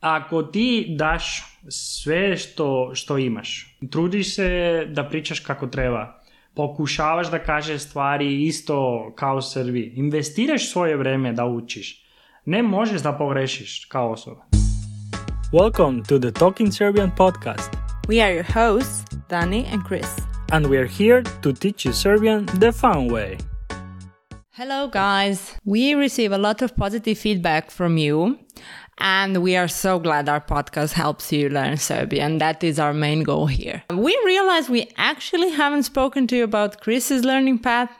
ako ti daš sve što, što imaš, trudiš se da pričaš kako treba, pokušavaš da kažeš stvari isto kao Srbi, investiraš svoje vreme da učiš, ne možeš da pogrešiš kao osoba. Welcome to the Talking Serbian podcast. We are your hosts, Dani and Chris. And we are here to teach you Serbian the fun way. Hello, guys. We receive a lot of positive feedback from you And we are so glad our podcast helps you learn Serbian. That is our main goal here. We realize we actually haven't spoken to you about Chris's learning path.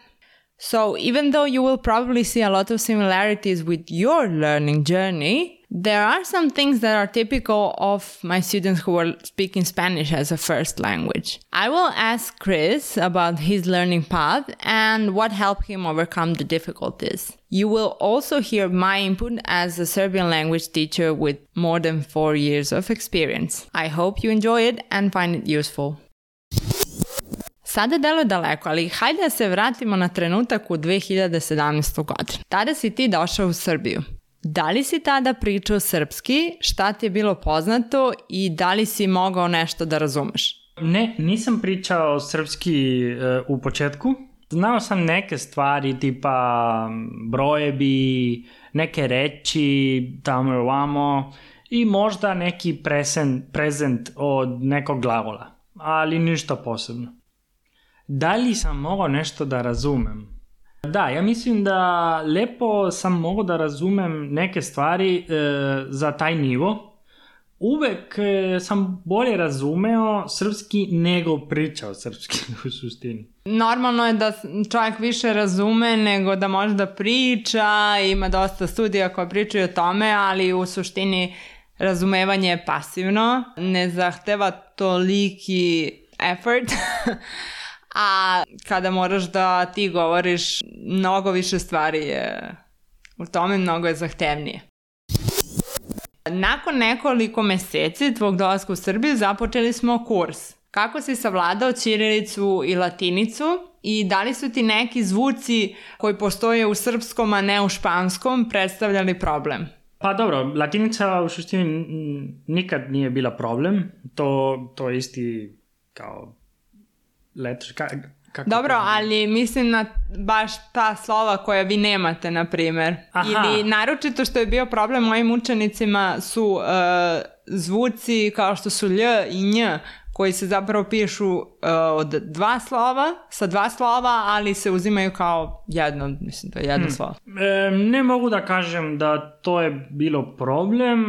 So even though you will probably see a lot of similarities with your learning journey, there are some things that are typical of my students who are speaking Spanish as a first language. I will ask Chris about his learning path and what helped him overcome the difficulties. You will also hear my input as a Serbian language teacher with more than four years of experience. I hope you enjoy it and find it useful. Sada deluje daleko, ali hajde da se vratimo na trenutak u 2017. godinu. Tada si ti došao u Srbiju. Da li si tada pričao srpski, šta ti je bilo poznato i da li si mogao nešto da razumeš? Ne, nisam pričao srpski e, u početku. Znao sam neke stvari tipa brojebi, neke reči, tamo i ovamo i možda neki present, prezent od nekog glavola, ali ništa posebno. Da li sam mogao nešto da razumem? Da, ja mislim da lepo sam mogao da razumem neke stvari e, za taj nivo. Uvek e, sam bolje razumeo srpski nego pričao srpski u suštini. Normalno je da čovjek više razume nego da može da priča, ima dosta studija koja pričaju o tome, ali u suštini razumevanje je pasivno, ne zahteva toliki effort. a kada moraš da ti govoriš, mnogo više stvari je u tome, mnogo je zahtevnije. Nakon nekoliko meseci tvog dolaska u Srbiju započeli smo kurs. Kako si savladao ćirilicu i latinicu i da li su ti neki zvuci koji postoje u srpskom, a ne u španskom, predstavljali problem? Pa dobro, latinica u suštini nikad nije bila problem. To, to je isti kao letaš, ka, Kako Dobro, to... ali mislim na baš ta slova koja vi nemate, na primer. Aha. Ili naročito što je bio problem mojim učenicima su uh, zvuci kao što su lj i nj, koji se zapravo pišu uh, od dva slova, sa dva slova, ali se uzimaju kao jedno, mislim da je jedno hmm. slovo. E, ne mogu da kažem da to je bilo problem,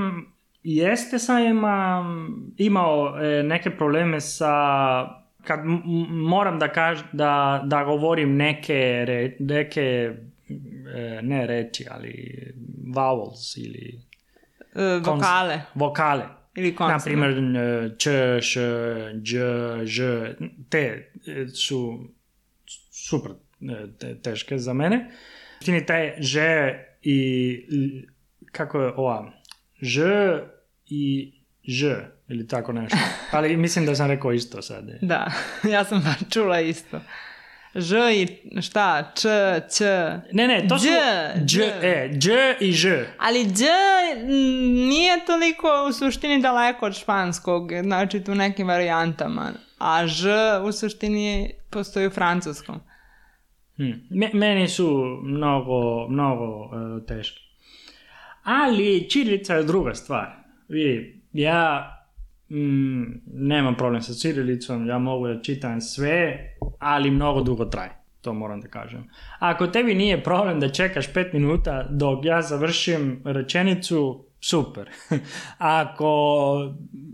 jeste sam ima, imao e, neke probleme sa kad moram da kaž, da, da govorim neke, re, neke e, ne reči, ali vowels ili... E, vokale. Konst, vokale. Ili konstantno. Naprimer, č, š, dž, ž, te e, su super teške za mene. Čini taj ž i kako je ova? Ž i Ž ili tako nešto. Ali mislim da sam rekao isto sad. da, ja sam baš čula isto. Ž i šta? Č, Č. Ne, ne, to dž, su... Dž, e, dž i ž. Ali dž nije toliko u suštini daleko od španskog, znači tu nekim varijantama. A ž u suštini postoji u francuskom. Hmm. Meni su mnogo, mnogo uh, teški. Ali čirica je druga stvar. Vidi, ja mm, nemam problem sa cirilicom, ja mogu da čitam sve, ali mnogo dugo traje. To moram da kažem. Ako tebi nije problem da čekaš 5 minuta dok ja završim rečenicu, super. Ako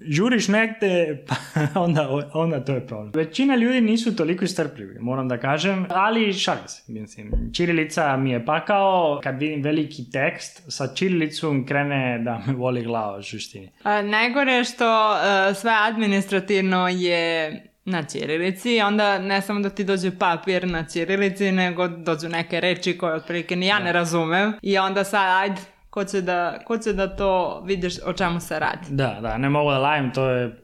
žuriš negde, pa onda, onda to je problem. Većina ljudi nisu toliko istrpljivi, moram da kažem, ali šalim se, mislim. Čirilica mi je pakao, kad vidim veliki tekst, sa čirilicom krene da me voli glava u suštini. A, najgore što e, sve administrativno je na ćirilici, onda ne samo da ti dođe papir na ćirilici, nego dođu neke reči koje otprilike ni ja da. ne razumem i onda sad, ajde, ko će da, ko će da to vidiš o čemu se radi. Da, da, ne mogu da lajem, to je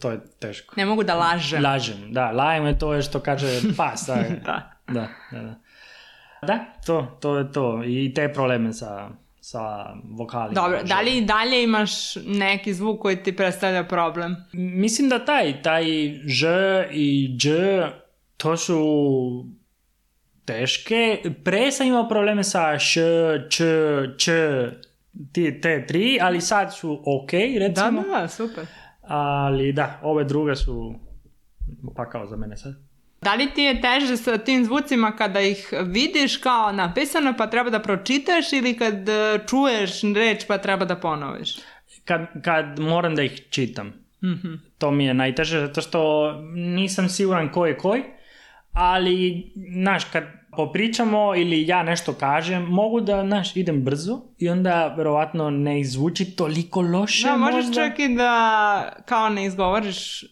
to je teško. Ne mogu da lažem. Lažem, da, lajem je to je što kaže pas. Da, da. da, da, da. to, to je to. I te probleme sa, sa vokalima. Dobro, da li i dalje imaš neki zvuk koji ti predstavlja problem? Mislim da taj, taj ž i dž, to su teške. Pre sam imao probleme sa š, č, č, ti, te tri, ali sad su ok, recimo. Da, da, super. Ali da, ove druge su pa kao za mene sad. Da li ti je teže sa tim zvucima kada ih vidiš kao napisano pa treba da pročitaš ili kad e, čuješ reč pa treba da ponoviš? Kad, kad moram da ih čitam. Mm -hmm. To mi je najteže zato što nisam siguran ko je koji ali, znaš, kad popričamo ili ja nešto kažem, mogu da, znaš, idem brzo i onda verovatno ne izvuči toliko loše. Da, možeš možda. čak i da kao ne izgovoriš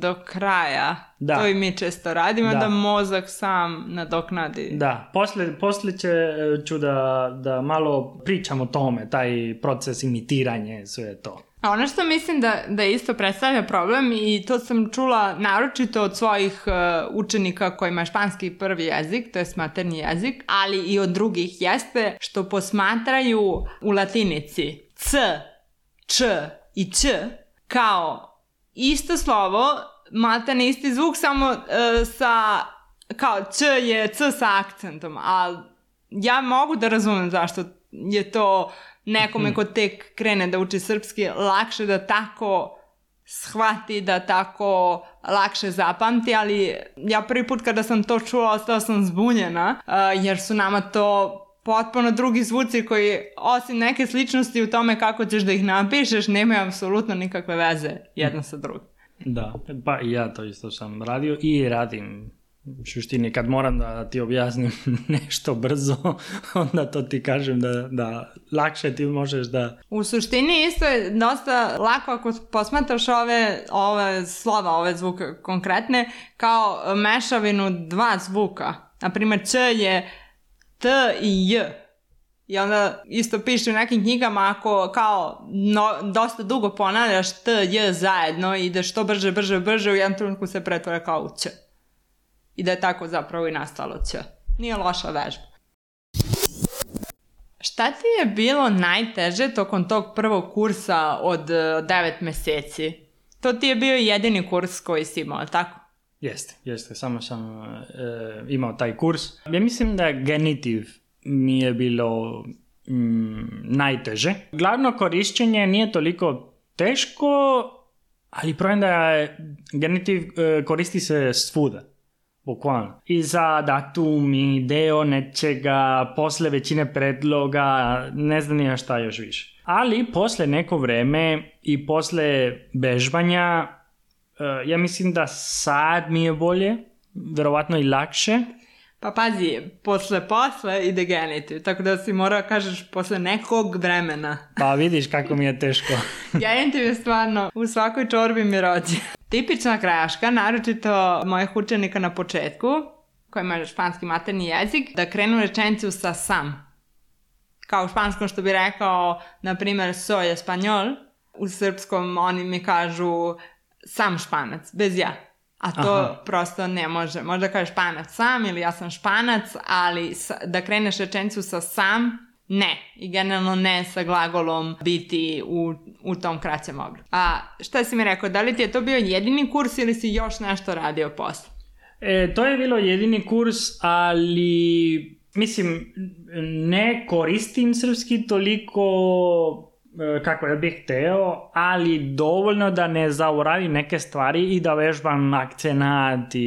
do kraja. Da. To i mi često radimo, da, da mozak sam nadoknadi. Da, posle, posle će, e, ću da, da malo pričam o tome, taj proces imitiranje, sve to. A ono što mislim da, da isto predstavlja problem i to sam čula naročito od svojih uh, učenika kojima je španski prvi jezik, to je maternji jezik, ali i od drugih jeste što posmatraju u latinici c, č i ć kao isto slovo, maltene isti zvuk, samo uh, sa, kao č je c sa akcentom, a ja mogu da razumem zašto je to nekome hm. ko tek krene da uči srpski, lakše da tako shvati, da tako lakše zapamti, ali ja prvi put kada sam to čula, ostala sam zbunjena, jer su nama to potpuno drugi zvuci koji, osim neke sličnosti u tome kako ćeš da ih napišeš, nemaju apsolutno nikakve veze jedno hm. sa drugim. Da, pa ja to isto sam radio i radim u suštini kad moram da ti objasnim nešto brzo, onda to ti kažem da, da lakše ti možeš da... U suštini isto je dosta lako ako posmatraš ove, ove slova, ove zvuke konkretne, kao mešavinu dva zvuka. Naprimer, C je T i J. I onda isto piše u nekim knjigama ako kao no, dosta dugo ponavljaš T, J zajedno i ideš što brže, brže, brže, u jednom trenutku se pretvara kao u C i da je tako zapravo i nastalo ć. Nije loša vežba. Šta ti je bilo najteže tokom tog prvog kursa od 9 e, meseci? To ti je bio jedini kurs koji si imao, tako? Jeste, jeste. Samo sam e, imao taj kurs. Ja mislim da genitiv mi je bilo mm, najteže. Glavno korišćenje nije toliko teško, ali problem da je genitiv e, koristi se svuda bukvalno. I za datum i deo nečega, posle većine predloga, ne znam nija šta još više. Ali posle neko vreme i posle bežbanja, eh, ja mislim da sad mi je bolje, verovatno i lakše, Pa pazi, posle posle ide genitiv, tako da si morao kažeš posle nekog vremena. Pa vidiš kako mi je teško. genitiv je stvarno u svakoj čorbi mi rođe. Tipična kraška, naročito mojih učenika na početku, koji imaju španski materni jezik, da krenu rečenicu sa sam. Kao u španskom što bi rekao, na primer, soy español, u srpskom oni mi kažu sam španac, bez ja. A to Aha. prosto ne može. Možda kažeš španac sam ili ja sam španac, ali da kreneš rečenicu sa sam, ne. I generalno ne sa glagolom biti u, u tom kraćem obliku. A šta si mi rekao, da li ti je to bio jedini kurs ili si još nešto radio posle? E, to je bilo jedini kurs, ali mislim, ne koristim srpski toliko E, kako ja bih hteo, ali dovoljno da ne zauravim neke stvari i da vežbam akcenat i,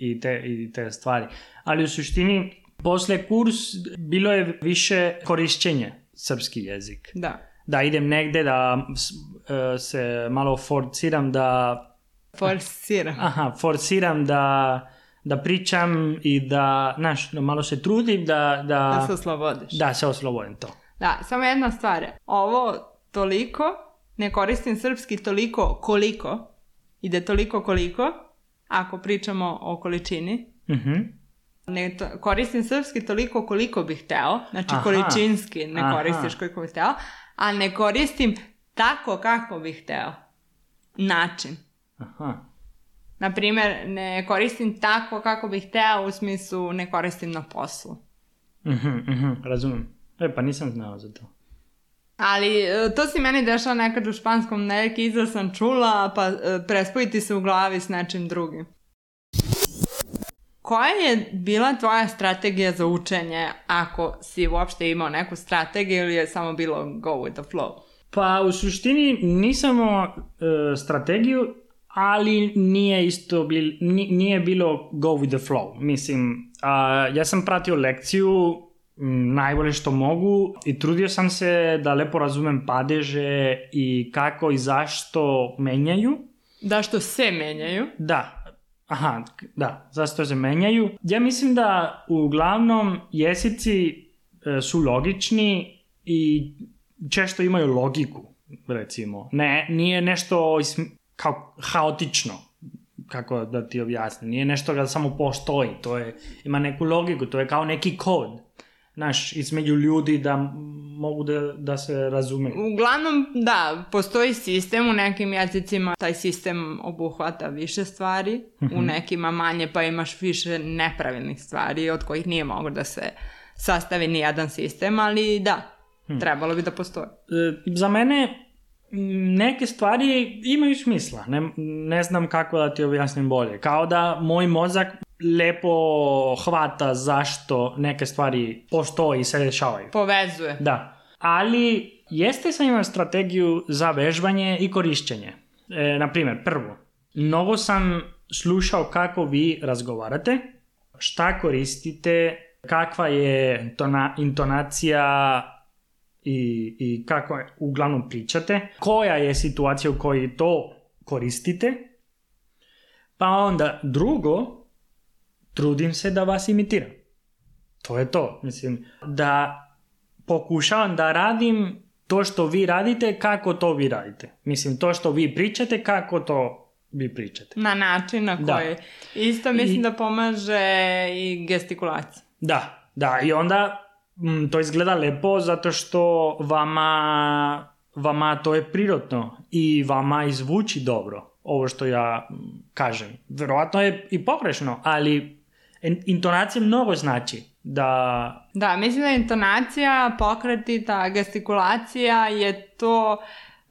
i, te, i te stvari. Ali u suštini, posle kurs bilo je više korišćenje srpski jezik. Da. Da idem negde, da e, se malo forciram da... Forsiram. Aha, forsiram da da pričam i da, znaš, da malo se trudim da... Da, da se oslobodiš. Da se oslobodim to. Da, samo jedna stvar. Ovo toliko, ne koristim srpski toliko koliko, ide toliko koliko, ako pričamo o količini. Mhm. Mm ne to, koristim srpski toliko koliko bih hteo, znači aha, količinski ne aha. koristiš koliko bih hteo, a ne koristim tako kako bih hteo. Način. Aha. Naprimer, ne koristim tako kako bih hteo u smislu ne koristim na poslu. Mhm, mm mhm, mm razumem. E, pa nisam znao za to. Ali e, to se meni dešava nekad u španskom, neki izraz sam čula, pa e, prespojiti se u glavi s nečim drugim. Koja je bila tvoja strategija za učenje, ako si uopšte imao neku strategiju ili je samo bilo go with the flow? Pa u suštini nisamo e, strategiju, ali nije isto bil, nije bilo go with the flow. Mislim, a, ja sam pratio lekciju Mm, najbolje što mogu i trudio sam se da lepo razumem padeže i kako i zašto menjaju. Da što se menjaju. Da, aha, da, zašto se menjaju. Ja mislim da uglavnom jezici e, su logični i često imaju logiku, recimo. Ne, nije nešto kao haotično, kako da ti objasnim. Nije nešto da samo postoji, to je, ima neku logiku, to je kao neki kod naš, između ljudi da mogu da, da se razume. Uglavnom, da, postoji sistem u nekim jezicima, taj sistem obuhvata više stvari, u mhm. nekima manje pa imaš više nepravilnih stvari od kojih nije mogo da se sastavi ni jedan sistem, ali da, mhm. Trebalo bi da postoji. E, za mene neke stvari imaju smisla. Ne, ne znam kako da ti objasnim bolje. Kao da moj mozak lepo hvata zašto neke stvari postoje i se dešavaju. Povezuje. Da. Ali jeste sam imao strategiju za vežbanje i korišćenje. E, naprimer, prvo, mnogo sam slušao kako vi razgovarate, šta koristite, kakva je tona, intonacija i, i kako je, uglavnom pričate, koja je situacija u kojoj to koristite, pa onda drugo, trudim se da vas imitiram. To je to. Mislim, da pokušavam da radim to što vi radite, kako to vi radite. Mislim, to što vi pričate, kako to vi pričate. Na način na da. koji. Da. Isto mislim I, da pomaže i gestikulacija. Da, da. I onda m, mm, to izgleda lepo zato što vama, vama to je prirodno i vama izvuči dobro ovo što ja mm, kažem. Verovatno je i pogrešno, ali Intonacija mnogo znači da... Da, mislim da intonacija, pokreti, ta gestikulacija je to...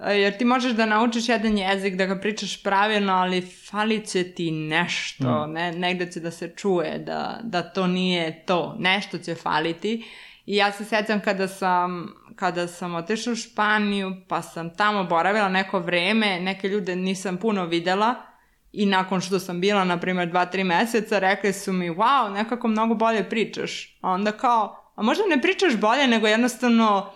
Jer ti možeš da naučiš jedan jezik, da ga pričaš pravilno, ali falit će ti nešto, mm. ne, negde će da se čuje da, da to nije to, nešto će faliti. I ja se sećam kada sam, kada sam otišla u Španiju, pa sam tamo boravila neko vreme, neke ljude nisam puno videla, I nakon što sam bila, na primjer, 2-3 meseca, rekli su mi, wow, nekako mnogo bolje pričaš. A onda kao, a možda ne pričaš bolje, nego jednostavno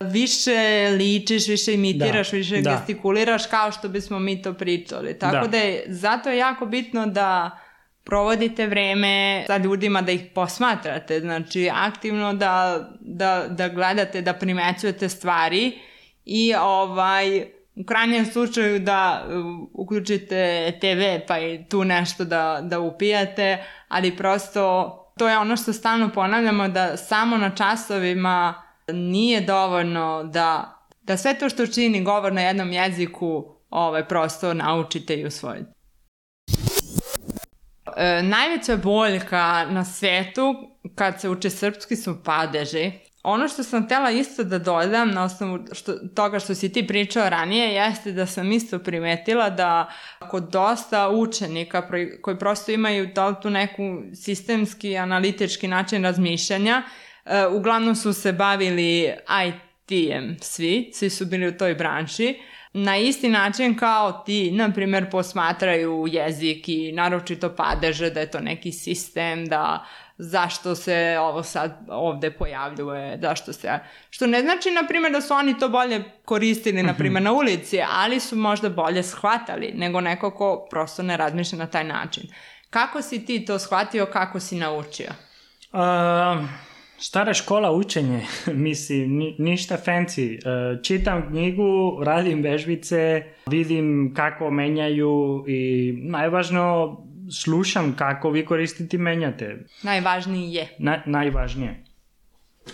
više ličiš, više imitiraš, da, više da. gestikuliraš kao što bismo mi to pričali. Tako da, da je, zato je jako bitno da provodite vreme sa ljudima da ih posmatrate, znači aktivno da, da, da gledate, da primećujete stvari i ovaj u krajnjem slučaju da e, uključite TV pa i tu nešto da, da upijate, ali prosto to je ono što stalno ponavljamo da samo na časovima nije dovoljno da, da sve to što čini govor na jednom jeziku ovaj, prosto naučite i usvojite. E, najveća boljka na svetu kad se uče srpski su padeži. Ono što sam htela isto da dodam na osnovu što, toga što si ti pričao ranije jeste da sam isto primetila da kod dosta učenika koji prosto imaju da tu neku sistemski, analitički način razmišljanja, eh, uglavnom su se bavili IT-em svi, svi su bili u toj branši, na isti način kao ti, na primer, posmatraju jezik i naročito padeže, da je to neki sistem, da zašto se ovo sad ovde pojavljuje, zašto se... Što ne znači, na primjer, da su oni to bolje koristili, na primjer, mhm. na ulici, ali su možda bolje shvatali nego neko ko prosto ne razmišlja na taj način. Kako si ti to shvatio, kako si naučio? Uh, stara škola učenje, mislim, ni, ništa fancy. Uh, čitam knjigu, radim vežbice, vidim kako menjaju i najvažno slušam kako vi koristite i menjate. Najvažnije je. Na, najvažnije.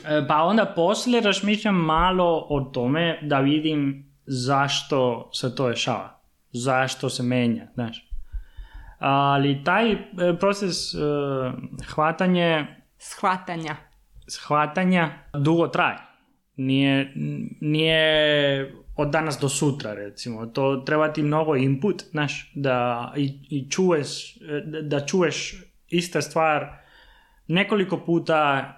E, pa onda posle razmišljam malo o tome da vidim zašto se to dešava, zašto se menja, znaš. Ali taj e, proces uh, hvatanje... Shvatanja. Shvatanja dugo traje. Nije, nije od danas do sutra recimo. To treba ti mnogo input, znaš, da i, i čuješ, da, da čuješ ista stvar nekoliko puta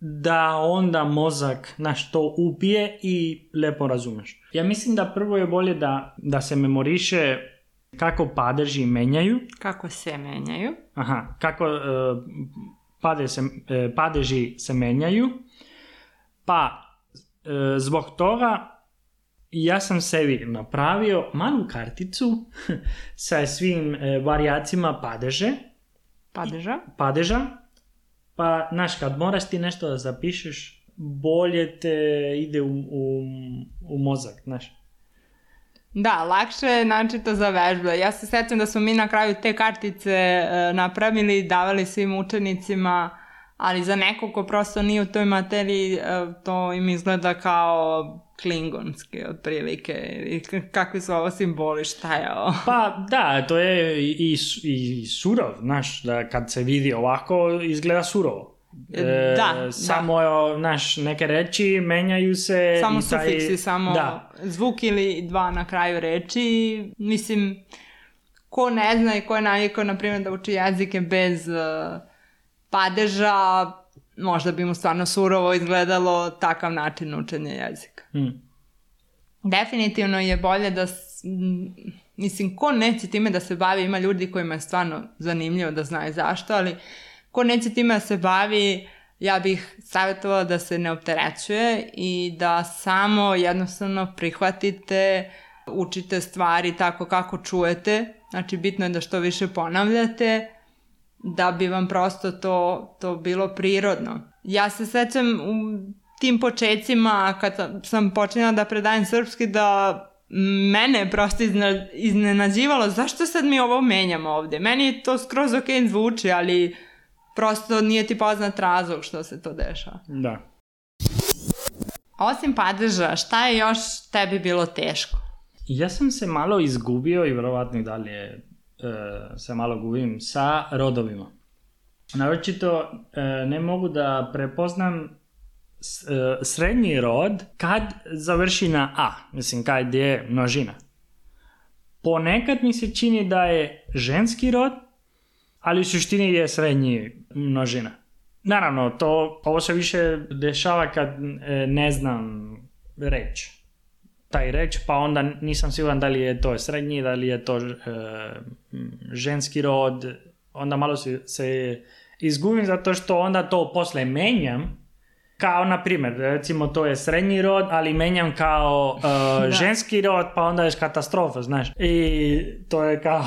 da onda mozak naš to upije i lepo razumeš. Ja mislim da prvo je bolje da, da se memoriše kako padeži menjaju. Kako se menjaju. Aha, kako e, pade se, e, padeži se menjaju. Pa e, zbog toga ja sam sebi napravio malu karticu sa svim e, varijacima padeže. Padeža? Padeža. Pa, znaš, kad moraš ti nešto da zapišeš, bolje te ide u, u, u mozak, znaš. Da, lakše je znači to za vežbe. Ja se sećam da smo mi na kraju te kartice e, napravili i davali svim učenicima ali za nekog ko prosto nije u toj materiji, e, to im izgleda kao klingonski otprilike i kakvi su ovo simboli, šta je ovo? Pa da, to je i, i surov, znaš, da kad se vidi ovako izgleda surovo. E, e da, da, samo da. naš neke reči menjaju se samo i taj... sufiksi, samo da. zvuk ili dva na kraju reči mislim ko ne zna i ko je navikao na primjer da uči jezike bez uh, padeža, možda bi mu stvarno surovo izgledalo takav način učenja jezika. Mm. Definitivno je bolje da, mislim, ko neće time da se bavi, ima ljudi kojima je stvarno zanimljivo da znaju zašto, ali ko neće time da se bavi, ja bih savjetovala da se ne opterećuje i da samo jednostavno prihvatite, učite stvari tako kako čujete, znači bitno je da što više ponavljate, da bi vam prosto to, to bilo prirodno. Ja se sećam u tim početcima kad sam počinjala da predajem srpski da mene je prosto iznenađivalo zašto sad mi ovo menjamo ovde. Meni je to skroz ok zvuči, ali prosto nije ti poznat razlog što se to dešava. Da. Osim padeža, šta je još tebi bilo teško? Ja sam se malo izgubio i verovatno i dalje E, se malo gubim, sa rodovima. Naročito e, ne mogu da prepoznam e, srednji rod kad završi na a, mislim kad je množina. Ponekad mi se čini da je ženski rod, ali u suštini je srednji množina. Naravno, to, ovo se više dešava kad ne znam reći taj reč, pa onda nisam siguran da li je to srednji, da li je to e, ženski rod, onda malo se, se izgubim zato što onda to posle menjam, kao na primjer, recimo to je srednji rod, ali menjam kao uh, ženski rod, pa onda je katastrofa, znaš. I to je kao,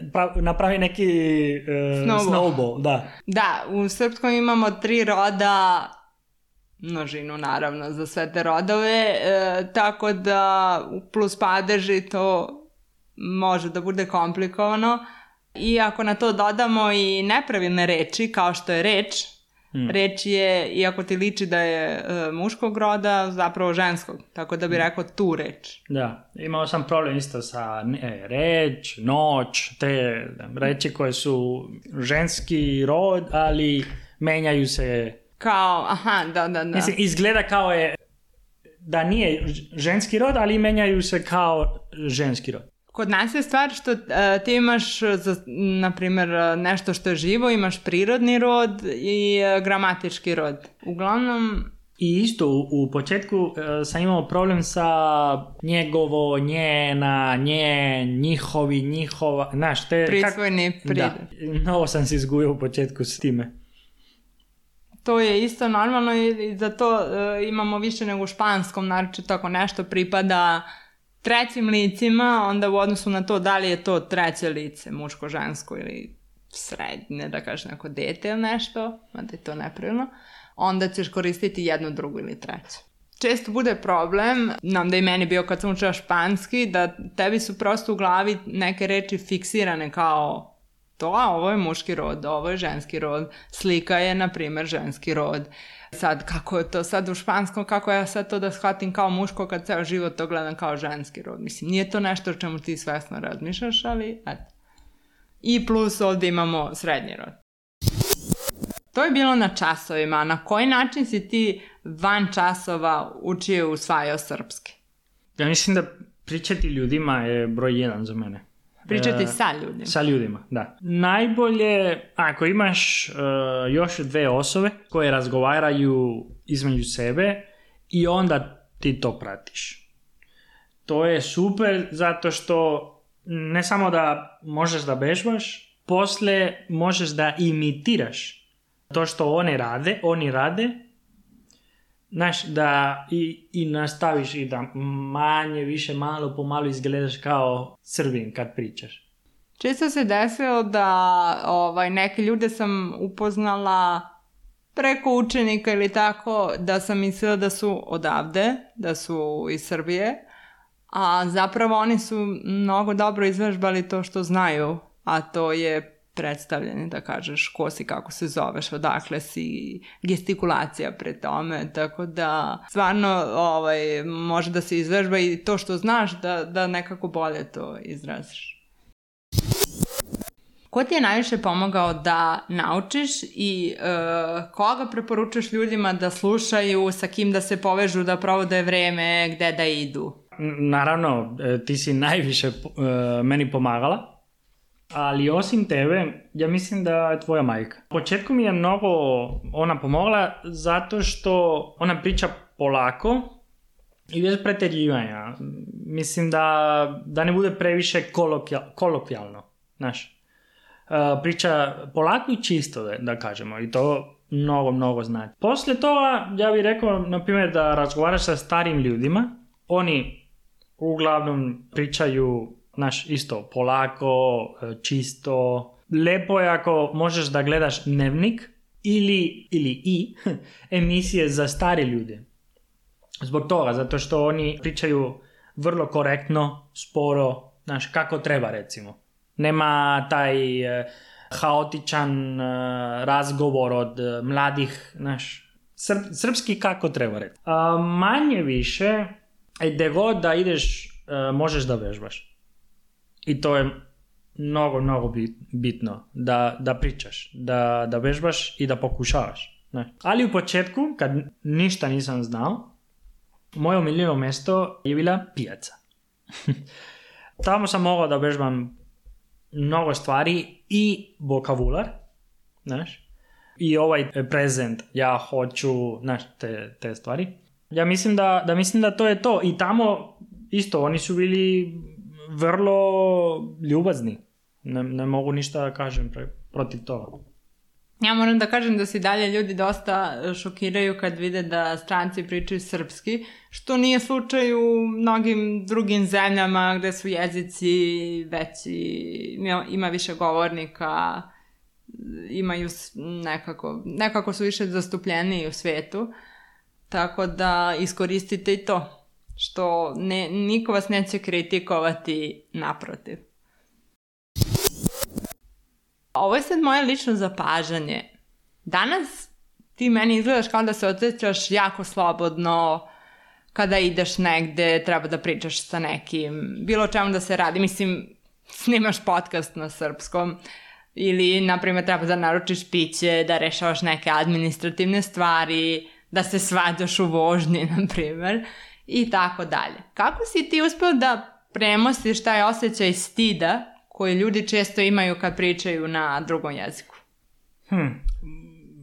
napravi neki uh, snowball. snowball. da. Da, u srpskom imamo tri roda množinu naravno za sve te rodove, e, tako da plus padeži to može da bude komplikovano i ako na to dodamo i nepravilne reči kao što je reč, mm. reč je, iako ti liči da je e, muškog roda, zapravo ženskog, tako da bi mm. rekao tu reč. Da, imao sam problem isto sa ne, reč, noć, te reči koje su ženski rod, ali menjaju se Kao, aha, da, da, da. Mislim, izgleda kao je da nije ženski rod, ali menjaju se kao ženski rod. Kod nas je stvar što uh, ti imaš, e, za, na primjer, e, nešto što je živo, imaš prirodni rod i uh, gramatički rod. Uglavnom... I isto, u, u početku uh, sam imao problem sa njegovo, njena, nje, njihovi, njihova, znaš, te... Prisvojni, kak... Da, novo sam se izgujao u početku s time to je isto normalno i, za to uh, imamo više nego u španskom, naročito tako nešto pripada trećim licima, onda u odnosu na to da li je to treće lice, muško, žensko ili srednje, da kažem, neko dete ili nešto, mada je to nepravilno, onda ćeš koristiti jedno, drugo ili treće. Često bude problem, nam da i meni bio kad sam učila španski, da tebi su prosto u glavi neke reči fiksirane kao to, a ovo je muški rod, ovo je ženski rod, slika je, na primer, ženski rod. Sad, kako je to sad u španskom, kako ja sad to da shvatim kao muško kad ceo život to gledam kao ženski rod. Mislim, nije to nešto o čemu ti svesno razmišljaš, ali eto. I plus ovde imamo srednji rod. To je bilo na časovima. Na koji način si ti van časova učio i usvajao srpski? Ja mislim da pričati ljudima je broj jedan za mene. Pričati uh, e, sa ljudima. Sa ljudima, da. Najbolje, ako imaš uh, još dve osobe koje razgovaraju između sebe i onda ti to pratiš. To je super zato što ne samo da možeš da bežbaš, posle možeš da imitiraš to što one rade, oni rade znaš, da i, i nastaviš i da manje, više, malo, po malo izgledaš kao srbin kad pričaš. Često se desilo da ovaj, neke ljude sam upoznala preko učenika ili tako da sam mislila da su odavde, da su iz Srbije, a zapravo oni su mnogo dobro izvežbali to što znaju, a to je predstavljanje, da kažeš ko si, kako se zoveš, odakle si, gestikulacija pre tome, tako da stvarno ovaj, može da se izvežba i to što znaš da, da nekako bolje to izraziš. Ko ti je najviše pomogao da naučiš i e, koga preporučaš ljudima da slušaju, sa kim da se povežu, da provode vreme, gde da idu? Naravno, e, ti si najviše e, meni pomagala, ali osim tebe, ja mislim da je tvoja majka. U početku mi je mnogo ona pomogla zato što ona priča polako, i bez preterivanja. Mislim da, da ne bude previše kolokijal, kolokvijalno, znaš. E, priča polako i čisto, da, da kažemo, i to mnogo, mnogo znači. Posle toga, ja bih rekao, na primjer, da razgovaraš sa starim ljudima, oni uglavnom pričaju znaš, isto, polako, e, čisto. Lepo je ako možeš da gledaš dnevnik ili, ili i emisije za stare ljude. Zbog toga, zato što oni pričaju vrlo korektno, sporo, znaš, kako treba recimo. Nema taj e, haotičan e, razgovor od mladih, znaš, srp, srpski kako treba reći. A, manje više, gde god da ideš, možeš da vežbaš. I to je mnogo, mnogo bitno da, da pričaš, da, da vežbaš i da pokušavaš. Ne. Ali u početku, kad ništa nisam znao, moje omiljeno mesto je bila pijaca. Tamo sam mogao da vežbam mnogo stvari i vokabular, znaš, i ovaj prezent, ja hoću, znaš, te, te stvari. Ja mislim da, da mislim da to je to i tamo isto, oni su bili vrlo ljubazni. Ne, ne mogu ništa da kažem pre, protiv toga. Ja moram da kažem da se dalje ljudi dosta šokiraju kad vide da stranci pričaju srpski, što nije slučaj u mnogim drugim zemljama gde su jezici veći, ima više govornika, imaju nekako, nekako su više zastupljeni u svetu, tako da iskoristite i to što ne, niko vas neće kritikovati naprotiv. Ovo je sad moje lično zapažanje. Danas ti meni izgledaš kao da se osjećaš jako slobodno kada ideš negde, treba da pričaš sa nekim, bilo čemu da se radi. Mislim, snimaš podcast na srpskom ili, na primjer, treba da naručiš piće, da rešavaš neke administrativne stvari, da se svađaš u vožnji, na primjer i tako dalje. Kako si ti uspeo da premostiš taj osjećaj stida koji ljudi često imaju kad pričaju na drugom jeziku? Hm,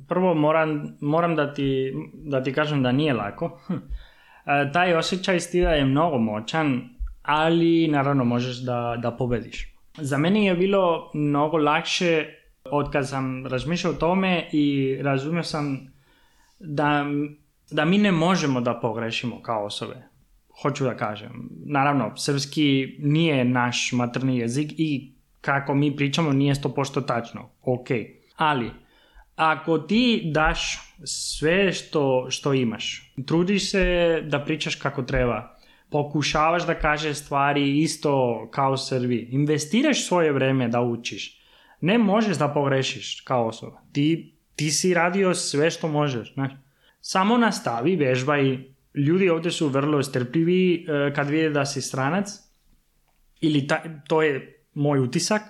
prvo moram, moram da, ti, da ti kažem da nije lako. Hm. E, taj osjećaj stida je mnogo moćan, ali naravno možeš da, da pobediš. Za mene je bilo mnogo lakše od kad sam razmišljao o tome i razumio sam da da mi ne možemo da pogrešimo kao osobe. Hoću da kažem. Naravno, srpski nije naš materni jezik i kako mi pričamo nije 100% tačno. Ok. Ali, ako ti daš sve što, što imaš, trudiš se da pričaš kako treba, pokušavaš da kažeš stvari isto kao Srbi, investiraš svoje vreme da učiš, ne možeš da pogrešiš kao osoba. Ti, ti si radio sve što možeš, znaš samo nastavi, vežbaj. Ljudi ovde su vrlo strpljivi e, kad vide da si stranac. Ili ta, to je moj utisak.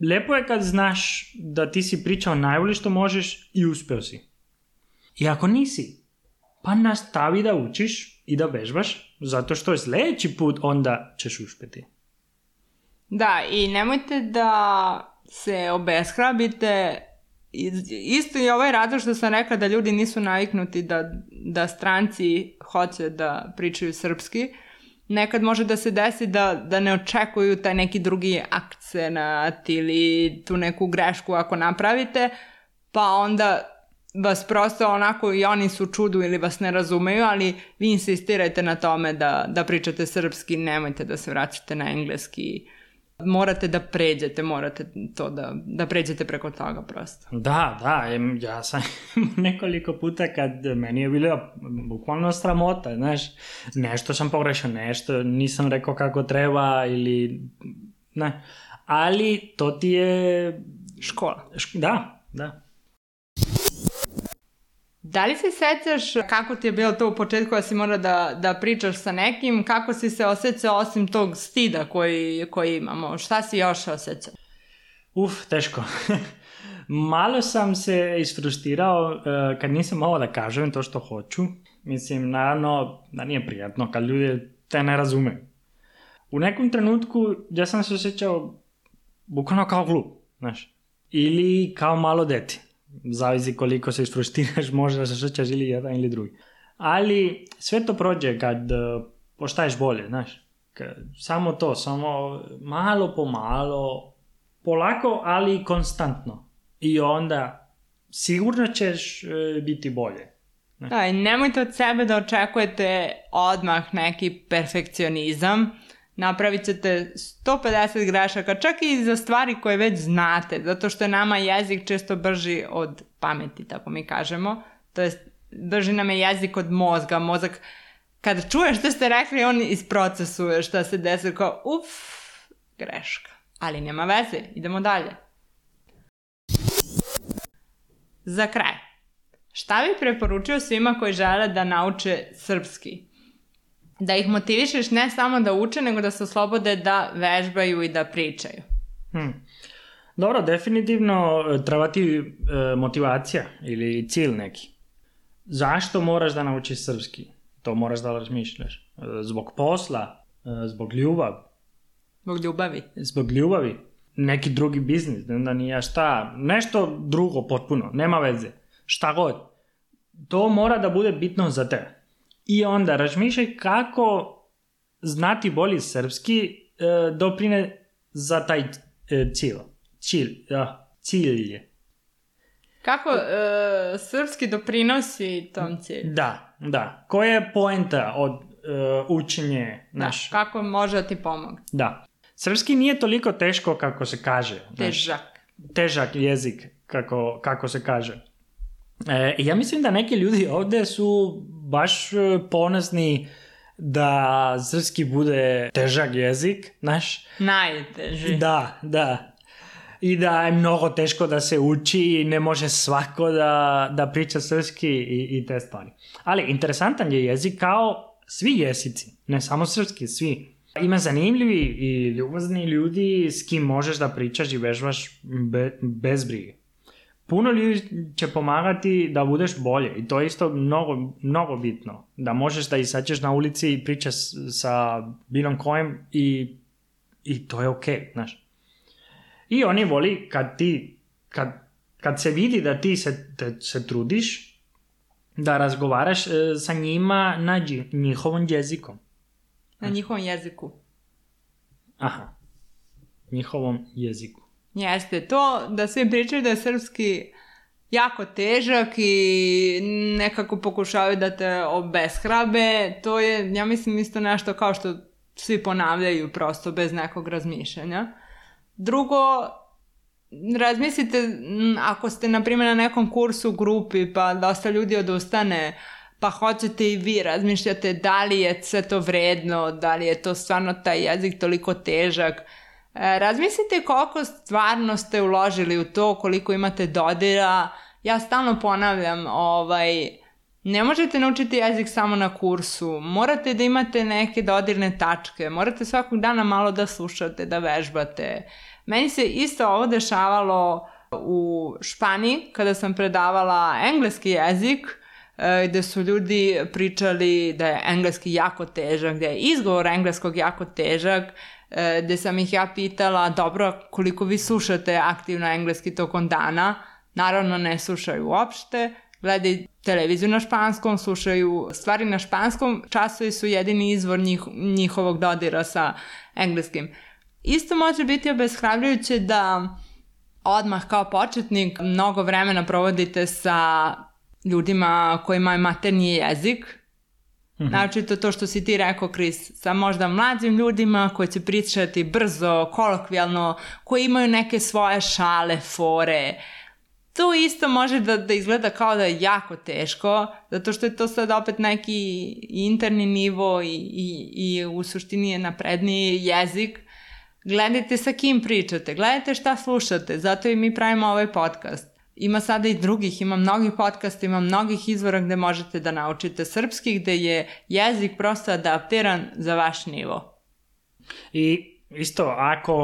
Lepo je kad znaš da ti si pričao najbolje što možeš i uspeo si. I ako nisi, pa nastavi da učiš i da vežbaš, zato što sledeći put onda ćeš uspeti. Da, i nemojte da se obeshrabite isto je ovaj razlog što sam rekla da ljudi nisu naviknuti da, da stranci hoće da pričaju srpski. Nekad može da se desi da, da ne očekuju taj neki drugi akcenat ili tu neku grešku ako napravite, pa onda vas prosto onako i oni su čudu ili vas ne razumeju, ali vi insistirajte na tome da, da pričate srpski, nemojte da se vraćate na engleski morate da pređete, morate to da, da pređete preko toga prosto. Da, da, ja sam nekoliko puta kad meni je bilo bukvalno stramota, znaš, nešto sam pogrešio, nešto nisam rekao kako treba ili, ne, ali to ti je škola. Da, da. Da li se sećaš kako ti je bilo to u početku da si mora da, da pričaš sa nekim, kako si se osjećao osim tog stida koji, koji imamo? Šta si još osjećao? Uf, teško. Malo sam se isfrustirao uh, kad nisam mogao da kažem to što hoću. Mislim, naravno, da nije prijatno kad ljudi te ne razume. U nekom trenutku ja sam se osjećao bukvalno kao glup, znaš. Ili kao malo deti zavisi koliko se isfruštiraš, možda se osjećaš ili jedan ili drugi. Ali sve to prođe kad e, postaješ bolje, znaš. Samo to, samo malo po malo, polako, ali konstantno. I onda sigurno ćeš e, biti bolje. Znaš. Da, i nemojte od sebe da očekujete odmah neki perfekcionizam napravit ćete 150 grašaka, čak i za stvari koje već znate, zato što je nama jezik često brži od pameti, tako mi kažemo. To jest, brži nam je jezik od mozga. Mozak, kada čuje što ste rekli, on isprocesuje šta se desi, kao, uf, greška. Ali nema veze, idemo dalje. Za kraj, šta bi preporučio svima koji žele da nauče srpski? da ih motivišeš ne samo da uče, nego da se oslobode da vežbaju i da pričaju. Hmm. Dobro, definitivno e, treba ti e, motivacija ili cilj neki. Zašto moraš da naučiš srpski? To moraš da razmišljaš. E, zbog posla, e, zbog ljubav. Zbog ljubavi. Zbog ljubavi. Neki drugi biznis, ne da nija šta, nešto drugo potpuno, nema veze. Šta god. To mora da bude bitno za tebe. I onda razmišljaj kako znati bolji srpski e, doprine za taj e, cilj. Cilj, da, cilj. Kako e, srpski doprinosi tom cilju? Da, da. Koja je poenta od e, učenje? Naš? Da, kako može da ti pomogne? Da. Srpski nije toliko teško kako se kaže. Težak. Naš, težak jezik, kako, kako se kaže. E, ja mislim da neki ljudi ovde su baš e, ponosni da srpski bude težak jezik, znaš? Najteži. Da, da. I da je mnogo teško da se uči i ne može svako da, da priča srpski i, i te stvari. Ali interesantan je jezik kao svi jezici, ne samo srpski, svi. Ima zanimljivi i ljubazni ljudi s kim možeš da pričaš i vežbaš be, bez brige puno ljudi će pomagati da budeš bolje i to je isto mnogo, mnogo bitno. Da možeš da isačeš na ulici i pričaš sa bilom kojem i, i to je okej, okay, znaš. I oni voli kad ti, kad, kad se vidi da ti se, te, se trudiš, da razgovaraš e, sa njima na dži, njihovom jezikom. Na njihovom jeziku. Aha. Njihovom jeziku. Jeste, to da svi pričaju da je srpski jako težak i nekako pokušavaju da te obeshrabe, to je, ja mislim, isto nešto kao što svi ponavljaju prosto bez nekog razmišljanja. Drugo, razmislite ako ste na primjer na nekom kursu u grupi pa dosta ljudi odustane pa hoćete i vi razmišljate da li je sve to vredno, da li je to stvarno taj jezik toliko težak, E, razmislite koliko stvarno ste uložili u to, koliko imate dodira. Ja stalno ponavljam, ovaj, ne možete naučiti jezik samo na kursu, morate da imate neke dodirne tačke, morate svakog dana malo da slušate, da vežbate. Meni se isto ovo dešavalo u Španiji kada sam predavala engleski jezik, e, gde su ljudi pričali da je engleski jako težak, da je izgovor engleskog jako težak, e, gde sam ih ja pitala, dobro, koliko vi slušate aktivno engleski tokom dana, naravno ne slušaju uopšte, gledaju televiziju na španskom, slušaju stvari na španskom, časovi su jedini izvor njih, njihovog dodira sa engleskim. Isto može biti obeshrabljujuće da odmah kao početnik mnogo vremena provodite sa ljudima kojima je maternji jezik, Mm-hmm. Znači to, to što si ti rekao, Kris, sa možda mlađim ljudima koji će pričati brzo, kolokvijalno, koji imaju neke svoje šale, fore. To isto može da, da izgleda kao da je jako teško, zato što je to sad opet neki interni nivo i, i, i u suštini je napredniji jezik. Gledajte sa kim pričate, gledajte šta slušate, zato i mi pravimo ovaj podcast Ima sada i drugih, ima mnogih podcasta, ima mnogih izvora gde možete da naučite srpski, gde je jezik prosto adaptiran za vaš nivo. I isto, ako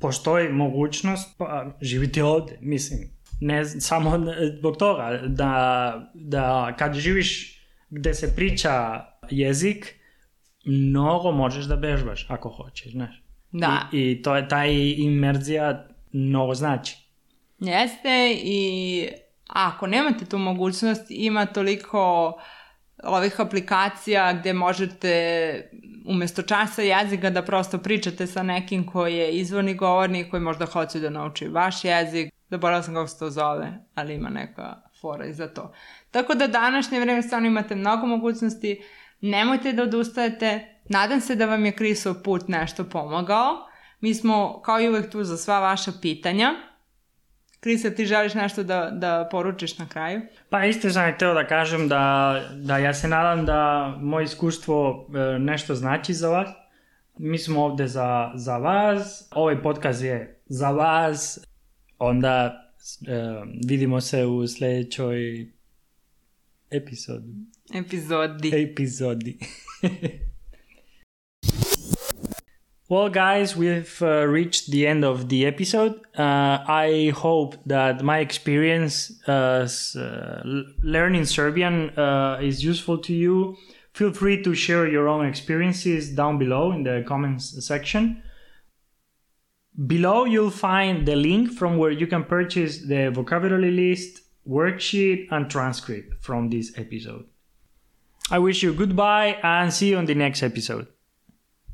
postoji mogućnost, pa živite ovde, mislim, ne samo zbog toga, da, da kad živiš gde se priča jezik, mnogo možeš da vežbaš ako hoćeš, znaš. Da. I, i to je taj imerzija mnogo znači. Jeste i ako nemate tu mogućnost, ima toliko ovih aplikacija gde možete umesto časa jezika da prosto pričate sa nekim koji je izvorni govornik, koji možda hoće da nauči vaš jezik. Zaboravila sam kako se to zove, ali ima neka fora i za to. Tako da današnje vreme stvarno imate mnogo mogućnosti, nemojte da odustajete. Nadam se da vam je Krisov put nešto pomogao. Mi smo kao i uvek tu za sva vaša pitanja. Krisa, ti želiš nešto da, da poručiš na kraju? Pa isto sam i da kažem da, da ja se nadam da moje iskustvo e, nešto znači za vas. Mi smo ovde za, za vas, ovaj podcast je za vas, onda e, vidimo se u sledećoj epizodi. Epizodi. Epizodi. Well, guys, we've uh, reached the end of the episode. Uh, I hope that my experience uh, uh learning Serbian uh, is useful to you. Feel free to share your own experiences down below in the comments section. Below, you'll find the link from where you can purchase the vocabulary list, worksheet, and transcript from this episode. I wish you goodbye and see you on the next episode.